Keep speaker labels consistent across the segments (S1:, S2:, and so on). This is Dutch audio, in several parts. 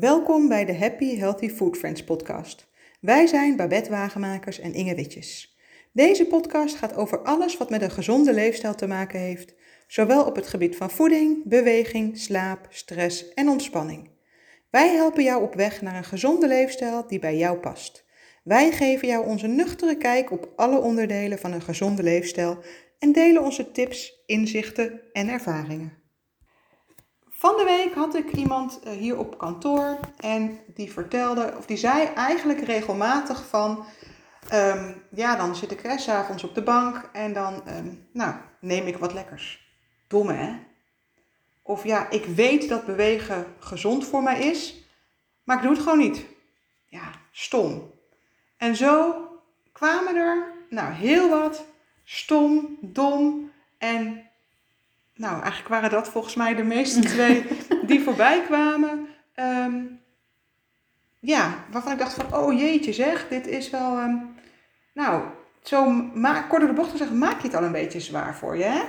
S1: Welkom bij de Happy Healthy Food Friends podcast. Wij zijn Babette Wagenmakers en Inge Witjes. Deze podcast gaat over alles wat met een gezonde leefstijl te maken heeft, zowel op het gebied van voeding, beweging, slaap, stress en ontspanning. Wij helpen jou op weg naar een gezonde leefstijl die bij jou past. Wij geven jou onze nuchtere kijk op alle onderdelen van een gezonde leefstijl en delen onze tips, inzichten en ervaringen. Van de week had ik iemand eh, hier op kantoor en die vertelde, of die zei eigenlijk regelmatig van, ehm, ja, dan zit ik s s'avonds op de bank en dan, ehm, nou, neem ik wat lekkers. Domme, hè? Of ja, ik weet dat bewegen gezond voor mij is, maar ik doe het gewoon niet. Ja, stom. En zo kwamen er, nou, heel wat stom, dom en nou, eigenlijk waren dat volgens mij de meeste twee die voorbij kwamen. Ehm, ja, waarvan ik dacht van, oh jeetje zeg, dit is wel, ehm, nou, zo maak, kort door de bocht gezegd, maak je het al een beetje zwaar voor je, hè?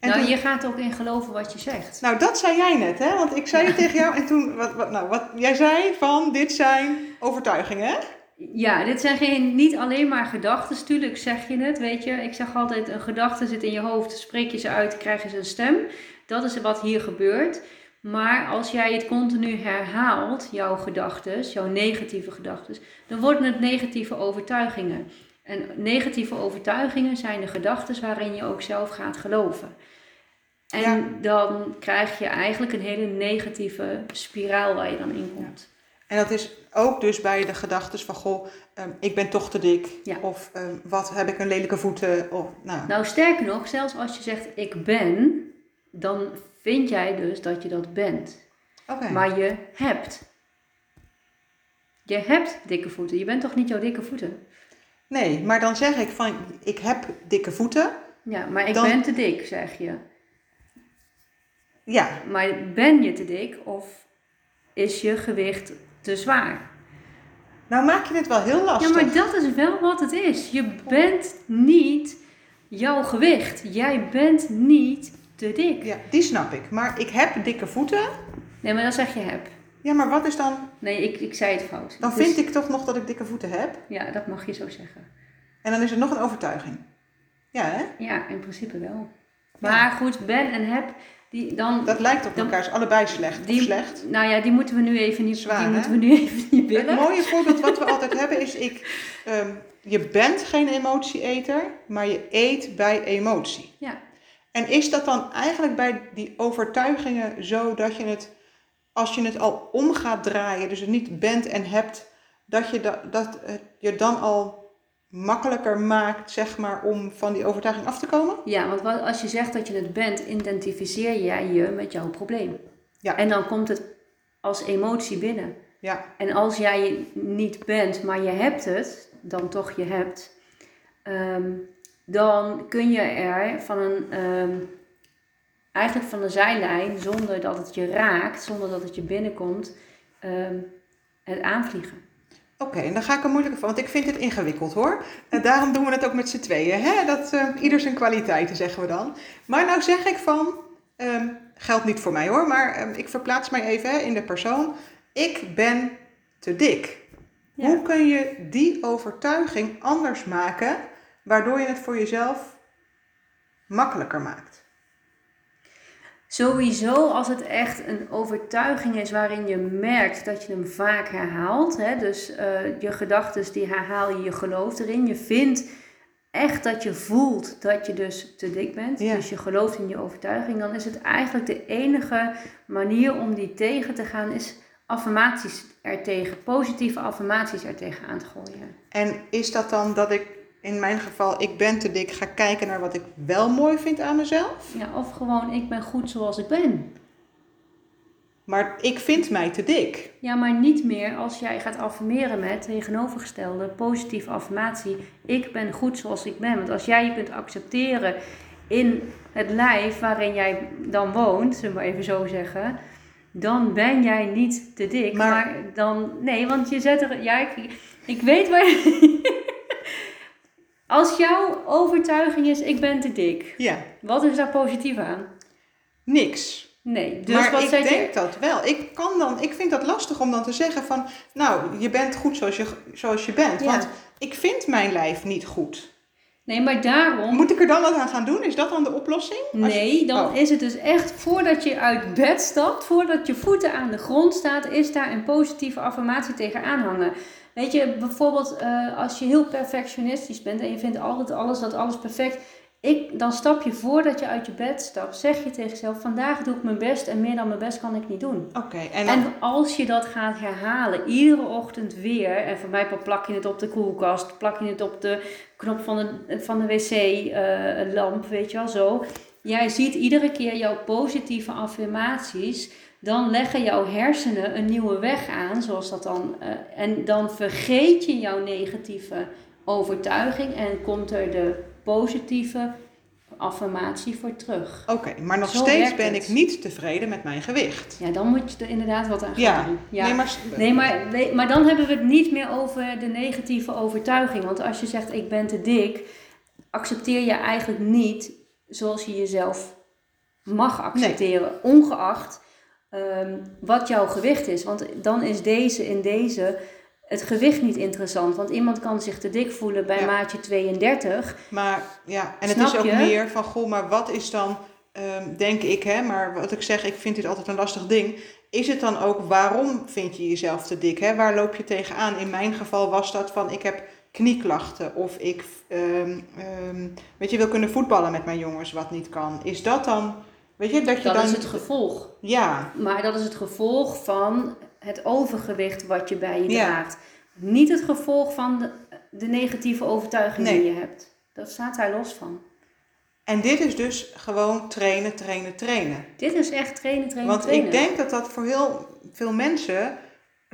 S2: En nou, je gaat ook in geloven wat je zegt.
S1: Nou, dat zei jij net, hè? Want ik zei het tegen jou en toen, wat, wat, nou, wat jij zei van, dit zijn overtuigingen, hè?
S2: Ja, dit zijn geen, niet alleen maar gedachten. Natuurlijk zeg je het, weet je. Ik zeg altijd, een gedachte zit in je hoofd, spreek je ze uit, krijg je ze een stem. Dat is wat hier gebeurt. Maar als jij het continu herhaalt, jouw gedachten, jouw negatieve gedachten, dan worden het negatieve overtuigingen. En negatieve overtuigingen zijn de gedachten waarin je ook zelf gaat geloven. En dan krijg je eigenlijk een hele negatieve spiraal waar je dan in komt.
S1: En dat is ook dus bij de gedachten van, goh, ehm, ik ben toch te dik. Of um, wat heb ik een lelijke voeten. Of,
S2: nou. nou, sterker nog, zelfs als je zegt ik ben, dan vind jij dus dat je dat bent. Okay. Maar je hebt. Je hebt dikke voeten. Je bent toch niet jouw dikke voeten?
S1: Nee, maar dan zeg ik van, ik heb dikke voeten.
S2: Ja, maar ik ben te dik, zeg je.
S1: Ja.
S2: Maar ben je te dik of is je gewicht te zwaar.
S1: Nou maak je dit wel heel lastig.
S2: Ja, maar dat is wel wat het is. Je bent niet jouw gewicht. Jij bent niet te dik.
S1: Ja, die snap ik. Maar ik heb dikke voeten.
S2: Nee, maar dan zeg je heb.
S1: Ja, maar wat is dan...
S2: Nee, ik, ik zei het fout.
S1: Dan vind ik toch nog dat ik dikke voeten heb?
S2: Ja, dat mag je zo zeggen.
S1: En dan is er nog een overtuiging. Ja, hè?
S2: Ja, in principe wel. Maar goed, ben en heb die dan,
S1: dat lijkt op elkaar, is allebei slecht. Die, slecht.
S2: Nou ja, die moeten we nu even niet, Zwaar, die moeten we nu even niet willen.
S1: Het mooie voorbeeld wat we altijd hebben is, ik, um, je bent geen emotieeter, maar je eet bij emotie.
S2: Ja.
S1: En is dat dan eigenlijk bij die overtuigingen zo dat je het, als je het al om gaat draaien, dus het niet bent en hebt, dat je, dat, dat je dan al makkelijker maakt, zeg maar, om van die overtuiging af te komen?
S2: Ja, want als je zegt dat je het bent, identificeer jij je met jouw probleem. Ja. En dan komt het als emotie binnen.
S1: Ja.
S2: En als jij niet bent, maar je hebt het, dan toch je hebt, ehm, dan kun je er van een, ehm, eigenlijk van de zijlijn, zonder dat het je raakt, zonder dat het je binnenkomt, um, het aanvliegen.
S1: Oké, en dan ga ik er moeilijker van, want ik vind het ingewikkeld hoor. En daarom doen we het ook met z'n tweeën. Hè? Dat, uh, ieder zijn kwaliteiten, zeggen we dan. Maar nou zeg ik van, um, geldt niet voor mij hoor, maar um, ik verplaats mij even hè, in de persoon. Ik ben te dik. Hoe kun je die overtuiging anders maken, waardoor je het voor jezelf makkelijker maakt?
S2: Sowieso als het echt een overtuiging is waarin je merkt dat je hem vaak herhaalt. Hè? Dus uh, je gedachten die herhaal je, je gelooft erin. Je vindt echt dat je voelt dat je dus te dik bent. Dus je gelooft in je overtuiging. Dan is het eigenlijk de enige manier om die tegen te gaan is affirmaties ertegen. Positieve affirmaties ertegen aan te gooien.
S1: En is dat dan dat ik in mijn geval, ik ben te dik, ga kijken naar wat ik wel mooi vind aan mezelf.
S2: Ja, of gewoon, ik ben goed zoals ik ben.
S1: Maar ik vind mij te dik.
S2: Ja, maar niet meer als jij gaat affirmeren met tegenovergestelde positieve affirmatie. Ik ben goed zoals ik ben. Want als jij je kunt accepteren in het lijf waarin jij dan woont, zullen we maar even zo zeggen. Dan ben jij niet te dik. Maar, maar dan, nee, want je zet er, ja, ik, ik weet waar je, Als jouw overtuiging is, ik ben te dik.
S1: Ja.
S2: Wat is daar positief aan?
S1: Niks.
S2: Nee, dus
S1: maar
S2: wat
S1: ik denk
S2: je?
S1: dat wel. Ik, kan dan, ik vind dat lastig om dan te zeggen van... Nou, je bent goed zoals je, zoals je bent.
S2: Ja.
S1: Want ik vind mijn lijf niet goed.
S2: Nee, maar daarom
S1: Moet ik er dan wat aan gaan doen? Is dat dan de oplossing? Je-
S2: Nee, dan
S1: Oh.
S2: is het dus echt voordat je uit bed stapt, voordat je voeten aan de grond staat, is daar een positieve affirmatie tegen aanhangen. Weet je, bijvoorbeeld eh, als je heel perfectionistisch bent en je vindt altijd alles dat alles perfect, ik, dan stap je voordat je uit je bed stapt, zeg je tegen jezelf, vandaag doe ik mijn best en meer dan mijn best kan ik niet doen.
S1: Oké, en dan...
S2: En als je dat gaat herhalen, iedere ochtend weer, en voor mij plak je het op de koelkast, plak je het op de knop van de, van de wc-lamp, weet je wel zo. Jij ziet iedere keer jouw positieve affirmaties, dan leggen jouw hersenen een nieuwe weg aan, zoals dat dan. eh, en dan vergeet je jouw negatieve overtuiging en komt er de positieve affirmatie voor terug.
S1: Oké, maar nog
S2: Zo
S1: steeds ben
S2: het.
S1: ik niet tevreden met mijn gewicht.
S2: Ja, dan moet je er inderdaad wat aan gaan
S1: Ja,
S2: doen.
S1: nee, maar...
S2: Nee, maar, nee, maar dan hebben we het niet meer over de negatieve overtuiging. Want als je zegt ik ben te dik, accepteer je eigenlijk niet zoals je jezelf mag accepteren. Ongeacht ehm, wat jouw gewicht is. Want dan is deze in deze het gewicht niet interessant. Want iemand kan zich te dik voelen bij
S1: Ja.
S2: maatje 32.
S1: Maar ja, en het
S2: Snap
S1: is ook
S2: je?
S1: meer van, goh, maar wat is dan, ehm, denk ik, hè, maar wat ik zeg, ik vind dit altijd een lastig ding. Is het dan ook, waarom vind je jezelf te dik? Hè? Waar loop je tegenaan? In mijn geval was dat van, ik heb knieklachten of ik, ehm, weet je, wil kunnen voetballen met mijn jongens, wat niet kan. Is dat dan, weet je, dat je
S2: Dat
S1: dan...
S2: is het gevolg.
S1: Ja,
S2: Maar dat is het gevolg van het overgewicht wat je bij je
S1: Ja.
S2: draagt. Niet het gevolg van de, de negatieve overtuiging
S1: Nee.
S2: die je hebt. Dat staat daar los van.
S1: en dit is dus gewoon trainen, trainen, trainen.
S2: Dit is echt trainen, trainen,
S1: Want
S2: trainen.
S1: ik denk dat dat voor heel veel mensen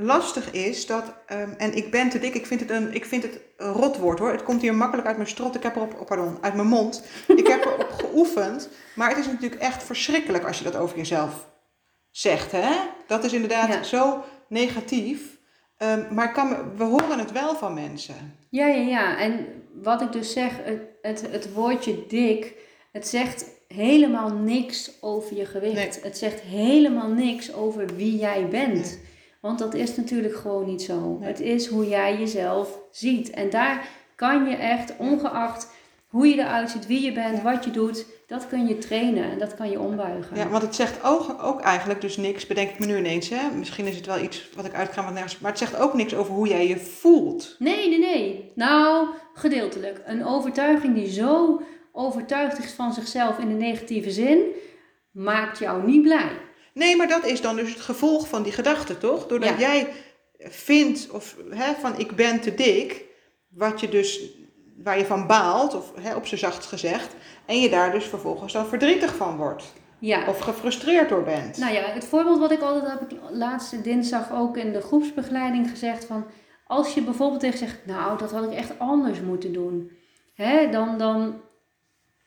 S1: lastig is. Dat, ehm, en ik ben te dik, ik vind het een, ik vind het een rotwoord hoor. Het komt hier makkelijk uit mijn strot, ik heb erop, pardon, uit mijn mond. Ik heb erop geoefend. Maar het is natuurlijk echt verschrikkelijk als je dat over jezelf zegt. Hè? Dat is inderdaad
S2: Ja.
S1: zo negatief. Ehm, maar kan, we horen het wel van mensen.
S2: Ja, ja, ja. En wat ik dus zeg, het, het, het woordje dik, het zegt helemaal niks over je gewicht.
S1: Nee.
S2: Het zegt helemaal niks over wie jij bent.
S1: Nee.
S2: Want dat is natuurlijk gewoon niet zo.
S1: Nee.
S2: Het is hoe jij jezelf ziet. En daar kan je echt, ongeacht hoe je eruit ziet, wie je bent,
S1: Ja.
S2: wat je doet, dat kun je trainen en dat kan je ombuigen.
S1: Ja, want het zegt ook, ook eigenlijk dus niks, bedenk ik me nu ineens. Hè? Misschien is het wel iets wat ik uitga van nergens. Maar het zegt ook niks over hoe jij je voelt.
S2: Nee, nee, nee. Nou, gedeeltelijk. Een overtuiging die zo overtuigd is van zichzelf in de negatieve zin, maakt jou niet blij.
S1: Nee, maar dat is dan dus het gevolg van die gedachte, toch? Doordat
S2: Ja.
S1: jij vindt of, hè, van ik ben te dik, wat je dus, waar je van baalt, of hè, op zijn zachtst gezegd, en je daar dus vervolgens dan verdrietig van wordt.
S2: Ja.
S1: Of gefrustreerd door bent.
S2: Nou ja, het voorbeeld wat ik altijd heb ik laatste dinsdag ook in de groepsbegeleiding gezegd van als je bijvoorbeeld tegen zegt, nou dat had ik echt anders moeten doen, hè, dan, dan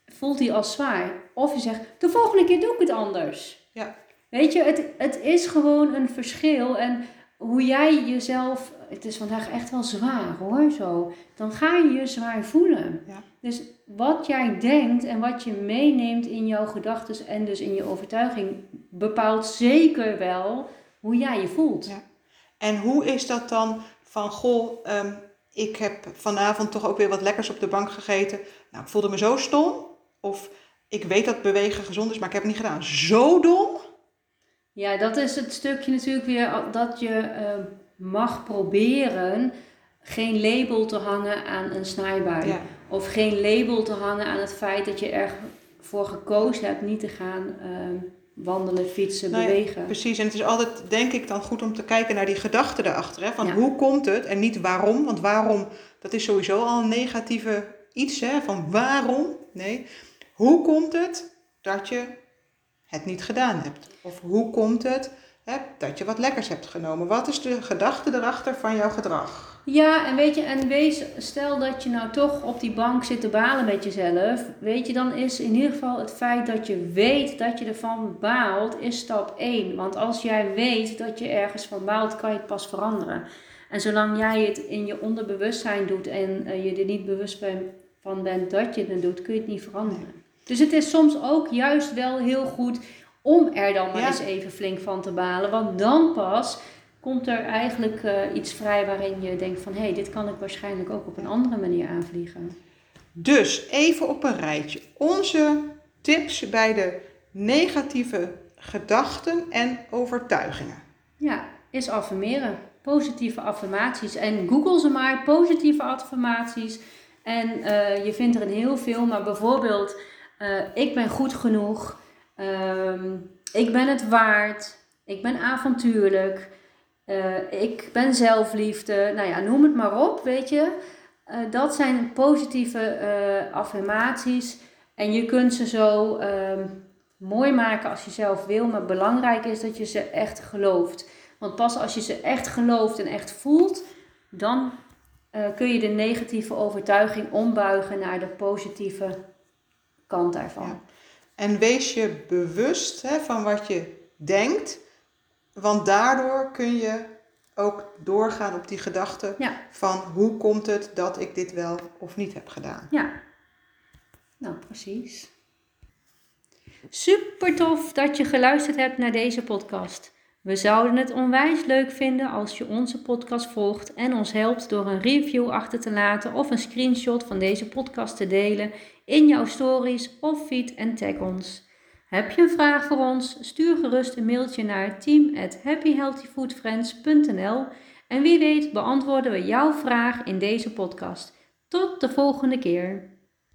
S2: voelt hij als zwaar. Of je zegt, de volgende keer doe ik het anders.
S1: Ja.
S2: Weet je, het, het is gewoon een verschil en hoe jij jezelf, het is vandaag echt wel zwaar hoor, zo, dan ga je je zwaar voelen.
S1: Ja.
S2: Dus wat jij denkt en wat je meeneemt in jouw gedachten en dus in je overtuiging, bepaalt zeker wel hoe jij je voelt.
S1: Ja. En hoe is dat dan van, goh, ehm, ik heb vanavond toch ook weer wat lekkers op de bank gegeten. Nou, ik voelde me zo stom. Of ik weet dat bewegen gezond is, maar ik heb het niet gedaan. Zo dom.
S2: Ja, dat is het stukje natuurlijk weer dat je eh, mag proberen geen label te hangen aan een snijbui.
S1: Ja.
S2: Of geen label te hangen aan het feit dat je ervoor gekozen hebt niet te gaan ehm, wandelen, fietsen,
S1: Nou ja,
S2: bewegen.
S1: Precies, en het is altijd, denk ik, dan goed om te kijken naar die gedachte daarachter. Hè? Van
S2: Ja.
S1: hoe komt het en niet waarom. Want waarom, dat is sowieso al een negatieve iets. Hè? Van waarom? Nee. Hoe komt het dat je het niet gedaan hebt? Of hoe komt het dat je wat lekkers hebt genomen? Wat is de gedachte erachter van jouw gedrag?
S2: Ja, en weet je, en wees, stel dat je nou toch op die bank zit te balen met jezelf, weet je, dan is in ieder geval het feit dat je weet dat je ervan baalt, is stap 1. Want als jij weet dat je ergens van baalt, kan je het pas veranderen. En zolang jij het in je onderbewustzijn doet en eh, je er niet bewust van bent dat je het doet, kun je het niet veranderen. Dus het is soms ook juist wel heel goed om er dan maar
S1: Ja.
S2: eens even flink van te balen. Want dan pas komt er eigenlijk eh, iets vrij waarin je denkt van... hé, hey, dit kan ik waarschijnlijk ook op een andere manier aanvliegen.
S1: Dus even op een rijtje. Onze tips bij de negatieve gedachten en overtuigingen.
S2: Ja, is affirmeren. Positieve affirmaties. En google ze maar, positieve affirmaties. En eh, je vindt er een heel veel, maar bijvoorbeeld... eh, ik ben goed genoeg. Ehm, ik ben het waard. Ik ben avontuurlijk. eh, ik ben zelfliefde. Nou ja, noem het maar op, weet je. Eh, dat zijn positieve affirmaties. En je kunt ze zo ehm, mooi maken als je zelf wil. Maar belangrijk is dat je ze echt gelooft. Want pas als je ze echt gelooft en echt voelt, dan kun je de negatieve overtuiging ombuigen naar de positieve kant daarvan.
S1: Ja. En wees je bewust hè, van wat je denkt, want daardoor kun je ook doorgaan op die gedachte
S2: Ja.
S1: van hoe komt het dat ik dit wel of niet heb gedaan.
S2: Ja, nou precies. Super tof dat je geluisterd hebt naar deze podcast. We zouden het onwijs leuk vinden als je onze podcast volgt en ons helpt door een review achter te laten of een screenshot van deze podcast te delen in jouw stories of feed en tag ons. Heb je een vraag voor ons? Stuur gerust een mailtje naar team@happyhealthyfoodfriends.nl en wie weet beantwoorden we jouw vraag in deze podcast. Tot de volgende keer.